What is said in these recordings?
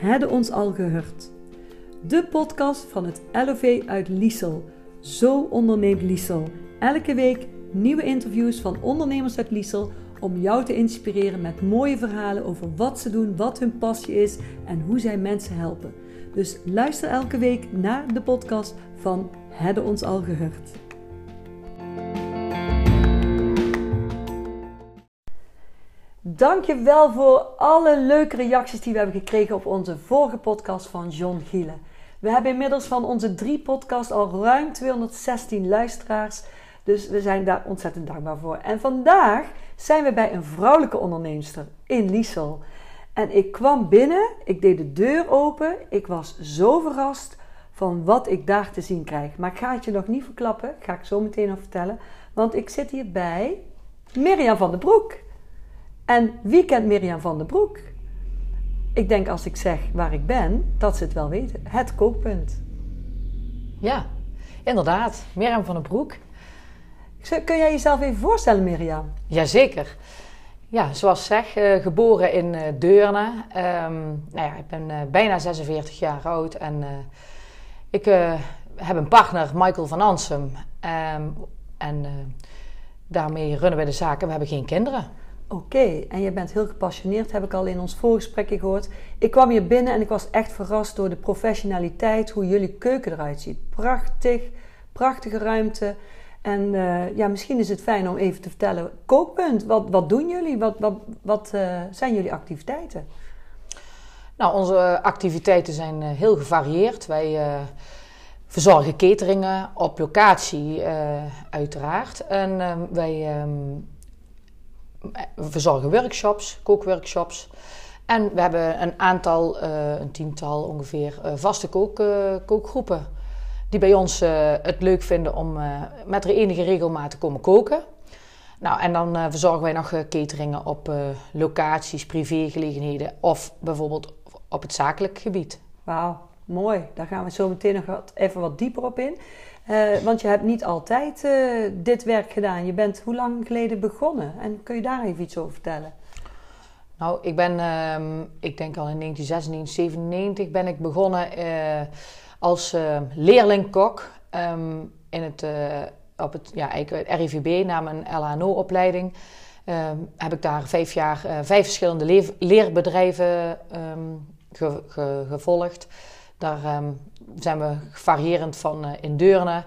Hadden ons al gehoord. De podcast van het LOV uit Liesel. Zo onderneemt Liesel. Elke week nieuwe interviews van ondernemers uit Liesel om jou te inspireren met mooie verhalen over wat ze doen, wat hun passie is en hoe zij mensen helpen. Dus luister elke week naar de podcast van Hadden ons al gehoord. Dankjewel voor alle leuke reacties die we hebben gekregen op onze vorige podcast van John Gielen. We hebben inmiddels van onze drie podcasts al ruim 216 luisteraars. Dus we zijn daar ontzettend dankbaar voor. En vandaag zijn we bij een vrouwelijke onderneemster in Liesel. En ik kwam binnen, ik deed de deur open. Ik was zo verrast van wat ik daar te zien krijg. Maar ik ga het je nog niet verklappen, ga ik zo meteen nog vertellen. Want ik zit hier bij Mirjam van den Broek. En wie kent Mirjam van den Broek? Ik denk als ik zeg waar ik ben, dat ze het wel weten. Het kookpunt. Ja, inderdaad. Mirjam van den Broek. Kun jij jezelf even voorstellen, Mirjam? Jazeker. Ja, zoals zeg, uh, geboren in uh, Deurne. Um, nou ja, ik ben uh, bijna 46 jaar oud en ik heb een partner, Michael van Ansem. Um, en daarmee runnen we de zaken. We hebben geen kinderen. Oké, en je bent heel gepassioneerd, heb ik al in ons voorgesprekje gehoord. Ik kwam hier binnen en ik was echt verrast door de professionaliteit, hoe jullie keuken eruit ziet. Prachtig, prachtige ruimte. En uh, ja, misschien is het fijn om even te vertellen, kookpunt, wat, wat doen jullie? Wat, wat, wat uh, zijn jullie activiteiten? Nou, onze activiteiten zijn uh, heel gevarieerd. Wij verzorgen cateringen op locatie, uiteraard. En ehm, wij um, we verzorgen workshops, kookworkshops. En we hebben een aantal, uh, een tiental ongeveer, uh, vaste kook, uh, kookgroepen. Die bij ons het leuk vinden om met er enige regelmaat te komen koken. Nou, en dan verzorgen wij nog cateringen op locaties, privégelegenheden of bijvoorbeeld op het zakelijk gebied. Wauw, mooi. Daar gaan we zo meteen nog even wat dieper op in. Uh, want je hebt niet altijd uh, dit werk gedaan. Je bent hoe lang geleden begonnen? En kun je daar even iets over vertellen? Nou, ik ben, uh, ik denk al in 1996, 97 ben ik begonnen uh, als leerlingkok um, in het, op het, ja, het RIVB na mijn LHNO-opleiding. Ehm, heb ik daar vijf jaar vijf verschillende leerbedrijven ge ge gevolgd. Daar um, zijn we variërend van uh, in Deurne,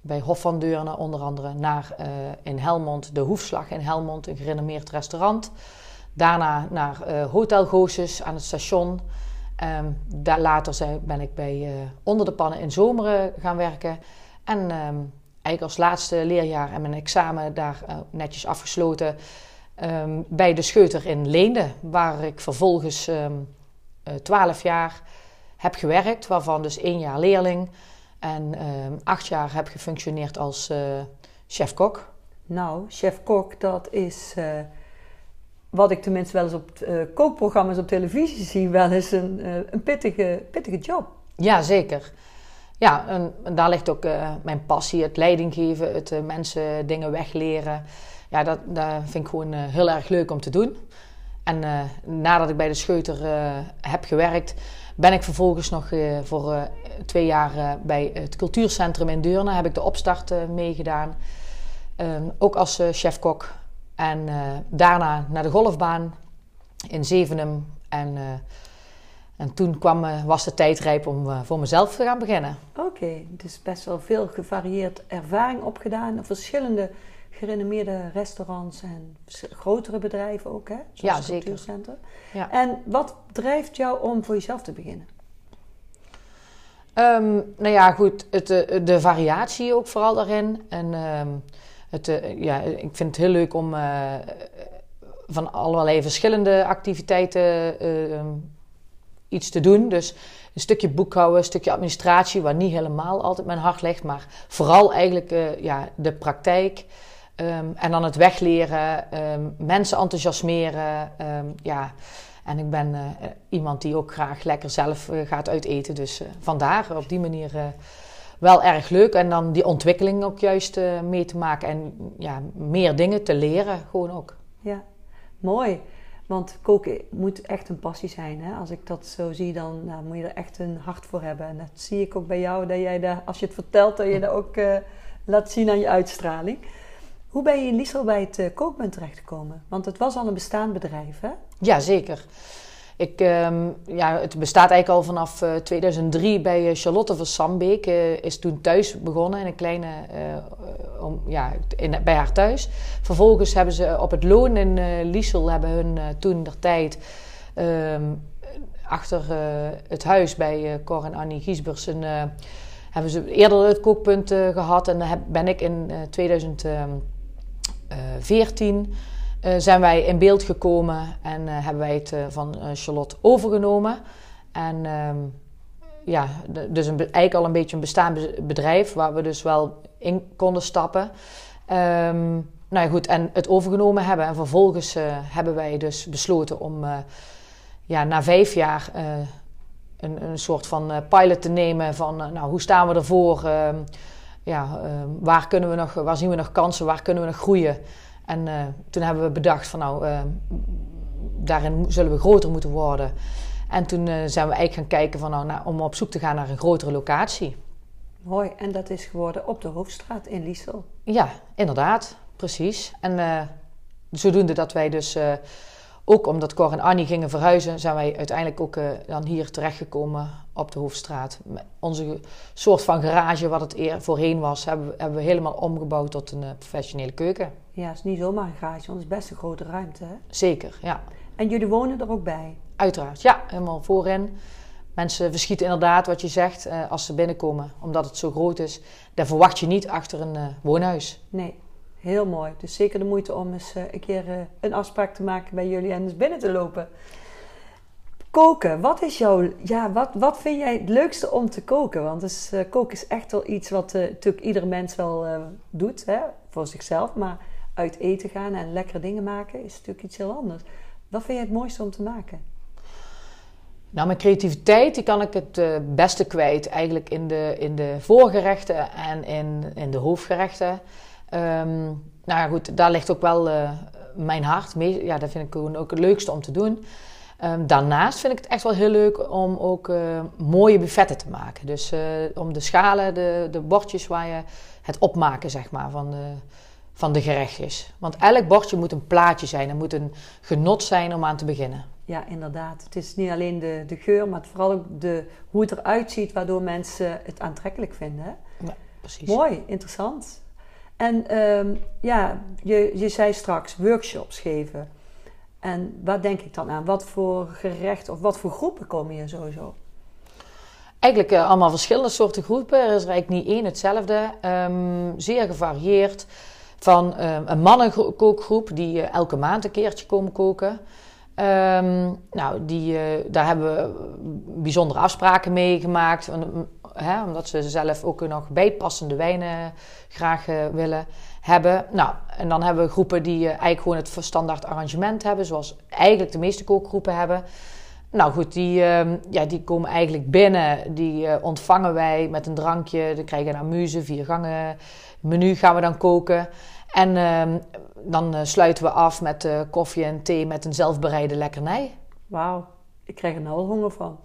bij Hof van Deurne onder andere, naar uh, in Helmond, de Hoefslag in Helmond, een gerenommeerd restaurant. Daarna naar uh, Hotel Gooses aan het station. Um, daar later ben ik bij Onder de Pannen in Zomeren gaan werken. En um, eigenlijk als laatste leerjaar en mijn examen daar netjes afgesloten bij de Scheuter in Leende, waar ik vervolgens twaalf jaar heb gewerkt, waarvan dus één jaar leerling en uh, acht jaar heb gefunctioneerd als uh, chef-kok. Nou, chef-kok, dat is uh, wat ik tenminste wel eens op kookprogramma's op televisie zie, wel eens een, een pittige, pittige job. Ja, zeker. Ja, en, en daar ligt ook mijn passie, het leiding geven, het mensen dingen wegleren. Ja, dat, dat vind ik gewoon heel erg leuk om te doen. En nadat ik bij de Scheuter heb gewerkt, ben ik vervolgens nog uh, voor uh, twee jaar uh, bij het cultuurcentrum in Deurne. Heb ik de opstart meegedaan. Ehm, ook als chef-kok. En daarna naar de golfbaan in Zevenum. En, en toen was de tijd rijp om voor mezelf te gaan beginnen. Oké, dus best wel veel gevarieerd ervaring opgedaan. Verschillende gerenommeerde restaurants en grotere bedrijven ook, hè? Zoals ja, zeker. Ja. En wat drijft jou om voor jezelf te beginnen? Um, nou ja, goed, het, de, de variatie ook vooral daarin. En um, het, uh, ja, ik vind het heel leuk om uh, van allerlei verschillende activiteiten uh, iets te doen. Dus een stukje boekhouden, een stukje administratie, waar niet helemaal altijd mijn hart ligt, maar vooral eigenlijk ja, de praktijk. Um, en dan het wegleren, um, mensen enthousiasmeren. Um, ja. En ik ben uh, iemand die ook graag lekker zelf uh, gaat uiteten. Dus uh, vandaar op die manier wel erg leuk. En dan die ontwikkeling ook juist mee te maken. En ja, meer dingen te leren gewoon ook. Ja, mooi. Want koken moet echt een passie zijn. Hè? Als ik dat zo zie, dan nou, moet je er echt een hart voor hebben. En dat zie ik ook bij jou, dat jij daar, als je het vertelt, dat je dat ook laat zien aan je uitstraling. Hoe ben je in Liesel bij het uh, kookpunt terechtgekomen? Want het was al een bestaand bedrijf, hè? Ja, zeker. Ik, uh, ja, het bestaat eigenlijk al vanaf uh, 2003 bij Charlotte van Sambeek. is toen thuis begonnen in een kleine, ja, in, bij haar thuis. Vervolgens hebben ze op het loon in uh, Liesel hebben hun toen der tijd ehm, achter het huis bij Cor en Annie Giesbers een, hebben ze eerder het kookpunt gehad. En heb, ben ik in 2000 14 uh, eh, zijn wij in beeld gekomen en uh, hebben wij het uh, van Charlotte overgenomen. En ehm, ja, dus een, eigenlijk al een beetje een bestaand bedrijf waar we dus wel in konden stappen. Um, nou ja, goed, en het overgenomen hebben. En vervolgens hebben wij dus besloten om ja, na vijf jaar een, een soort van pilot te nemen van nou, hoe staan we ervoor? Uh, ja, waar, kunnen we nog, waar zien we nog kansen? Waar kunnen we nog groeien? En uh, toen hebben we bedacht van nou, uh, daarin zullen we groter moeten worden. En toen uh, zijn we eigenlijk gaan kijken van, nou, om op zoek te gaan naar een grotere locatie. Mooi, en dat is geworden op de Hoofdstraat in Liesel. Ja, inderdaad, precies. En zodoende dat wij dus ook omdat Cor en Annie gingen verhuizen, zijn wij uiteindelijk ook uh, dan hier terechtgekomen op de Hoofdstraat. Onze soort van garage, wat het eer voorheen was, hebben, we, hebben we helemaal omgebouwd tot een uh, professionele keuken. Ja, het is niet zomaar een garage, want het is best een grote ruimte. Hè? Zeker, ja. En jullie wonen er ook bij? Uiteraard, ja, helemaal voorin. Mensen verschieten inderdaad wat je zegt uh, als ze binnenkomen, omdat het zo groot is. Daar verwacht je niet achter een woonhuis. Nee, Heel mooi. Dus zeker de moeite om eens uh, een keer uh, een afspraak te maken bij jullie en eens binnen te lopen. Koken. Wat is jouw... Ja, wat, wat vind jij het leukste om te koken? Want dus, uh, koken is echt wel iets wat natuurlijk ieder mens wel doet. Hè? Voor zichzelf. Maar uit eten gaan en lekkere dingen maken is natuurlijk iets heel anders. Wat vind jij het mooiste om te maken? Nou, mijn creativiteit die kan ik het uh, beste kwijt eigenlijk in de, in de voorgerechten en in, in de hoofdgerechten. Um, nou ja, goed, daar ligt ook wel uh, mijn hart. mee. Ja, dat vind ik gewoon ook het leukste om te doen. Um, daarnaast vind ik het echt wel heel leuk om ook uh, mooie buffetten te maken. Dus uh, om de schalen, de, de bordjes waar je het opmaken zeg maar, van, de, van de gerechtjes. Want elk bordje moet een plaatje zijn. Het moet een genot zijn om aan te beginnen. Ja, inderdaad. Het is niet alleen de, de geur, maar vooral ook de, hoe het eruit ziet, waardoor mensen het aantrekkelijk vinden. Hè? Ja, precies. Mooi, interessant. En um, ja, je, je zei straks workshops geven. En wat denk ik dan aan? Wat voor gerecht of wat voor groepen komen hier sowieso? Eigenlijk uh, allemaal verschillende soorten groepen. Er is er eigenlijk niet één hetzelfde. Um, zeer gevarieerd. Van um, een mannenkookgroep die uh, elke maand een keertje komen koken. nou, die, uh, daar hebben we bijzondere afspraken mee gemaakt hè, omdat ze zelf ook nog bijpassende wijnen graag uh, willen hebben. Nou, en dan hebben we groepen die uh, eigenlijk gewoon het standaard arrangement hebben, zoals eigenlijk de meeste kookgroepen hebben. Nou goed, die, uh, ja, die komen eigenlijk binnen. Die uh, ontvangen wij met een drankje. Dan krijgen een amuse, vier gangen menu gaan we dan koken. En ehm, dan sluiten we af met koffie en thee met een zelfbereide lekkernij. Wauw ik krijg er nou al honger van.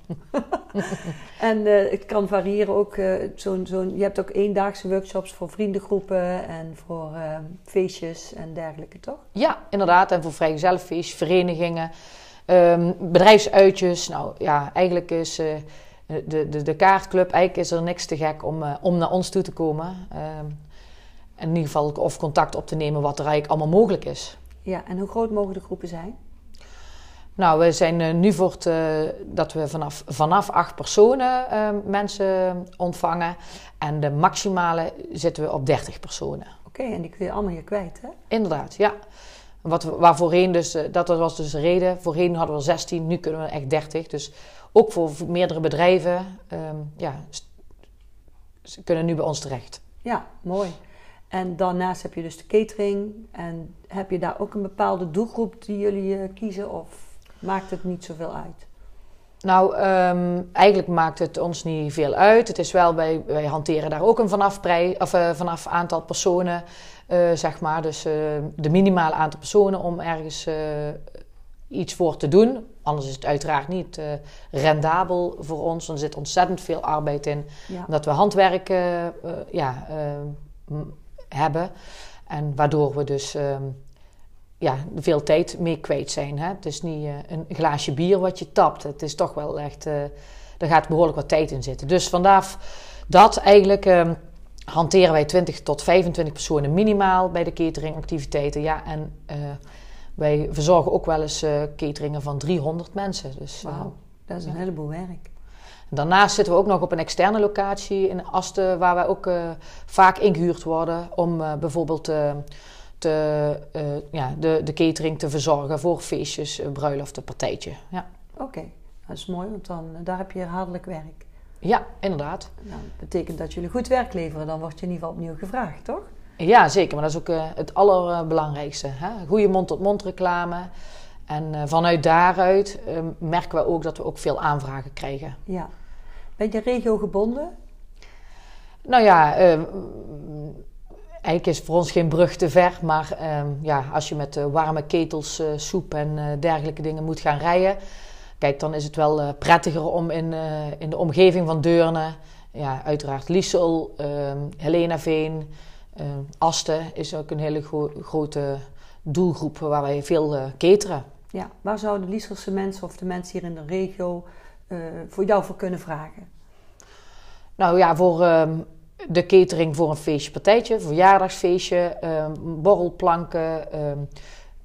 en uh, het kan variëren ook. Uh, zo'n, zo'n, je hebt ook eendaagse workshops voor vriendengroepen en voor uh, feestjes en dergelijke, toch? Ja, inderdaad. En voor vrijgezellenfeestjes, verenigingen, um, bedrijfsuitjes. Nou ja, eigenlijk is de, de, de kaartclub, eigenlijk is er niks te gek om, om naar ons toe te komen. Um, in ieder geval of contact op te nemen wat er eigenlijk allemaal mogelijk is. Ja, en hoe groot mogen de groepen zijn? Nou, we zijn uh, nu voor het, uh, dat we vanaf, vanaf acht personen uh, mensen ontvangen. En de maximale zitten we op 30 personen. Oké, okay, en die kun je allemaal hier kwijt, hè? Inderdaad, ja. Wat, waar voorheen dus, dat was dus de reden. Voorheen hadden we 16, nu kunnen we echt 30. Dus ook voor meerdere bedrijven, um, ja, ze kunnen nu bij ons terecht. Ja, mooi. En daarnaast heb je dus de catering. En heb je daar ook een bepaalde doelgroep die jullie kiezen? Of maakt het niet zoveel uit? Nou, um, eigenlijk maakt het ons niet veel uit. Het is wel, wij, wij hanteren daar ook een vanaf, prij, of, uh, vanaf aantal personen, uh, zeg maar. Dus uh, de minimale aantal personen om ergens iets voor te doen. Anders is het uiteraard niet rendabel voor ons. Er zit ontzettend veel arbeid in. Ja. Dat we handwerk ja, hebben. En waardoor we dus ehm, ja, veel tijd mee kwijt zijn. Hè? Het is niet een glaasje bier wat je tapt. Het is toch wel echt... er gaat behoorlijk wat tijd in zitten. Dus vandaar dat eigenlijk ehm, hanteren wij 20 tot 25 personen minimaal bij de cateringactiviteiten. Ja, en uh, wij verzorgen ook wel eens uh, cateringen van 300 mensen. Dus, Wauw, uh, dat is een ja. heleboel werk. Daarnaast zitten we ook nog op een externe locatie in Asten, waar wij ook vaak ingehuurd worden om bijvoorbeeld te, ja, de, de catering te verzorgen voor feestjes, bruiloften, partijtje. Ja. Oké, okay. dat is mooi, want dan, daar heb je herhaaldelijk werk. Ja, inderdaad. Nou, dat betekent dat jullie goed werk leveren. Dan word je in ieder geval opnieuw gevraagd, toch? Ja, zeker. Maar dat is ook uh, het allerbelangrijkste. Hè? Goede mond-tot-mond reclame. En uh, vanuit daaruit uh, merken we ook dat we ook veel aanvragen krijgen. Ja. Ben je regio gebonden? Nou ja, eigenlijk is voor ons geen brug te ver. Maar ja, als je met warme ketels, soep en dergelijke dingen moet gaan rijden Kijk, dan is het wel prettiger om in, in de omgeving van Deurne, ja, uiteraard Liesel, uh, Helenaveen, Asten is ook een hele gro grote doelgroep waar wij veel cateren. Ja, waar zouden Lieselse mensen of de mensen hier in de regio voor jou voor kunnen vragen? Nou ja, voor de catering voor een feestje, partijtje, verjaardagsfeestje, um, borrelplanken, um,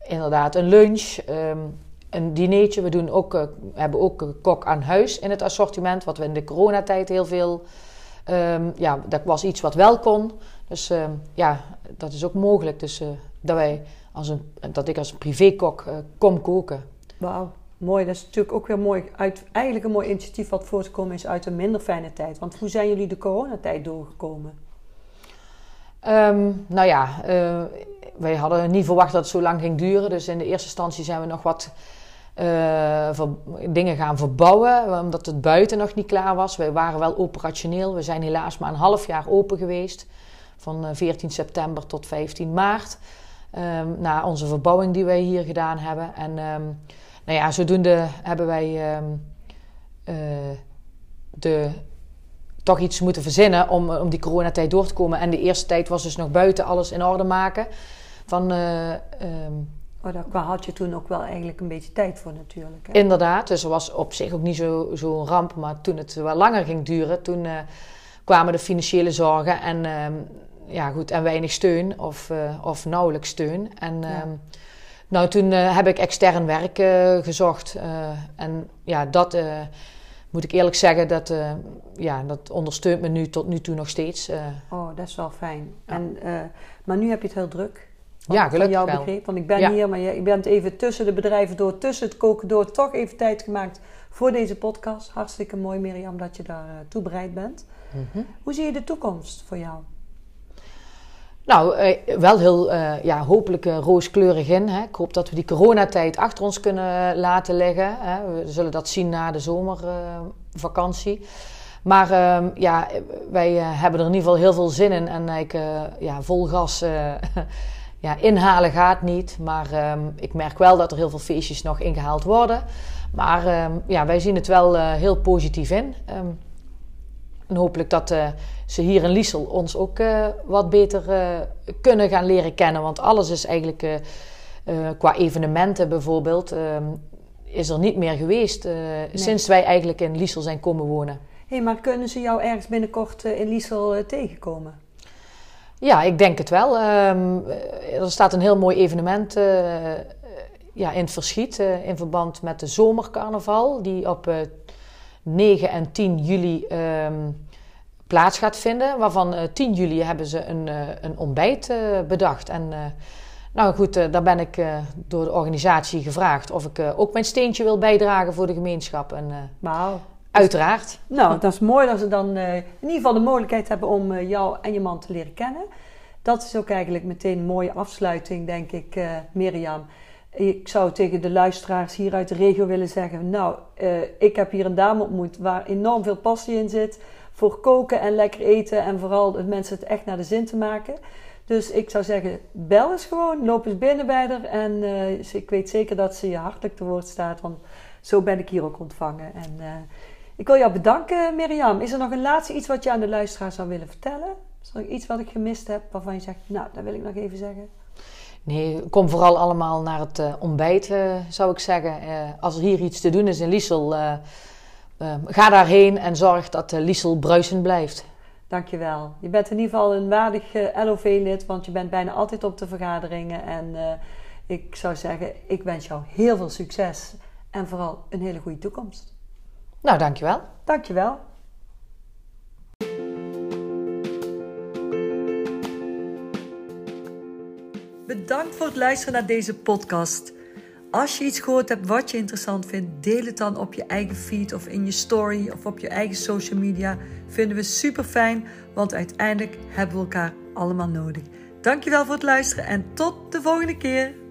inderdaad een lunch een dinertje. We doen ook, uh, hebben ook kok aan huis in het assortiment, wat we in de coronatijd heel veel. Um, ja, dat was iets wat wel kon. Dus ja, dat is ook mogelijk. Dus uh, dat, wij als een, dat ik als privékok kom koken. Wauw, mooi. Dat is natuurlijk ook weer mooi. Uit, eigenlijk een mooi initiatief wat voortgekomen is uit een minder fijne tijd. Want hoe zijn jullie de coronatijd doorgekomen? Um, nou ja, wij hadden niet verwacht dat het zo lang ging duren. Dus in de eerste instantie zijn we nog wat uh, dingen gaan verbouwen, omdat het buiten nog niet klaar was. Wij waren wel operationeel. We zijn helaas maar een half jaar open geweest. Van 14 eh, september tot 15 maart. Um, na onze verbouwing die wij hier gedaan hebben. En um, nou ja, zodoende hebben wij um, uh, de, toch iets moeten verzinnen om, om die coronatijd door te komen. En de eerste tijd was dus nog buiten alles in orde maken. Van... Uh, maar daar had je toen ook wel eigenlijk een beetje tijd voor natuurlijk. Hè? Inderdaad, dus er was op zich ook niet zo'n zo ramp. Maar toen het wel langer ging duren, toen uh, kwamen de financiële zorgen en, uh, ja, goed, en weinig steun of, of nauwelijks steun. En ja. Nou, toen heb ik extern werk gezocht. en ja, dat moet ik eerlijk zeggen, dat, ja, dat ondersteunt me nu tot nu toe nog steeds. oh, dat is wel fijn. Ja. En, maar nu heb je het heel druk. Ja, gelukkig jouw begrip. Want ik ben hier, maar je, je bent even tussen de bedrijven door, tussen het koken door, toch even tijd gemaakt voor deze podcast. Hartstikke mooi, Mirjam, dat je daar uh, toe bereid bent. Mm -hmm. Hoe zie je de toekomst voor jou? Nou, eh, wel heel uh, ja, hopelijk uh, rooskleurig in. Hè. Ik hoop dat we die coronatijd achter ons kunnen laten liggen. Hè. We zullen dat zien na de zomervakantie. maar ehm, ja, wij hebben er in ieder geval heel veel zin in. En ik ja, vol gas ja, inhalen gaat niet. Maar um, ik merk wel dat er heel veel feestjes nog ingehaald worden. Maar um, ja, wij zien het wel heel positief in. En hopelijk dat uh, ze hier in Liesel ons ook uh, wat beter kunnen gaan leren kennen. Want alles is eigenlijk qua evenementen bijvoorbeeld, is er niet meer geweest nee. sinds wij eigenlijk in Liesel zijn komen wonen. Hé, hey, maar kunnen ze jou ergens binnenkort in Liesel tegenkomen? Ja, ik denk het wel. Um, er staat een heel mooi evenement ja, in het verschiet in verband met de zomercarnaval, die op 9 en 10 juli um, plaats gaat vinden. Waarvan 10 juli hebben ze een, een ontbijt bedacht. En nou goed, daar ben ik door de organisatie gevraagd of ik ook mijn steentje wil bijdragen voor de gemeenschap. En, Wauw. Uiteraard. Nou, dat is mooi dat ze dan uh, in ieder geval de mogelijkheid hebben om uh, jou en je man te leren kennen. Dat is ook eigenlijk meteen een mooie afsluiting, denk ik, uh, Mirjam. Ik zou tegen de luisteraars hier uit de regio willen zeggen: Nou, ik heb hier een dame ontmoet waar enorm veel passie in zit voor koken en lekker eten en vooral het mensen het echt naar de zin te maken. Dus ik zou zeggen, bel eens gewoon, loop eens binnen bij haar. En uh, ik weet zeker dat ze je hartelijk te woord staat, want zo ben ik hier ook ontvangen. En uh, ik wil jou bedanken, Mirjam. Is er nog een laatste iets wat je aan de luisteraar zou willen vertellen? Is er iets wat ik gemist heb waarvan je zegt, nou, dat wil ik nog even zeggen? Nee, kom vooral allemaal naar het uh, ontbijt, uh, zou ik zeggen. Uh, als er hier iets te doen is in Liesel, ga daarheen en zorg dat Liesel bruisend blijft. Dankjewel. Je bent in ieder geval een waardig LOV-lid, want je bent bijna altijd op de vergaderingen. En ik zou zeggen, ik wens jou heel veel succes en vooral een hele goede toekomst. Nou, dankjewel. Dankjewel. Bedankt voor het luisteren naar deze podcast. Als je iets gehoord hebt wat je interessant vindt, deel het dan op je eigen feed of in je story of op je eigen social media. Vinden we super fijn, want uiteindelijk hebben we elkaar allemaal nodig. Dankjewel voor het luisteren en tot de volgende keer.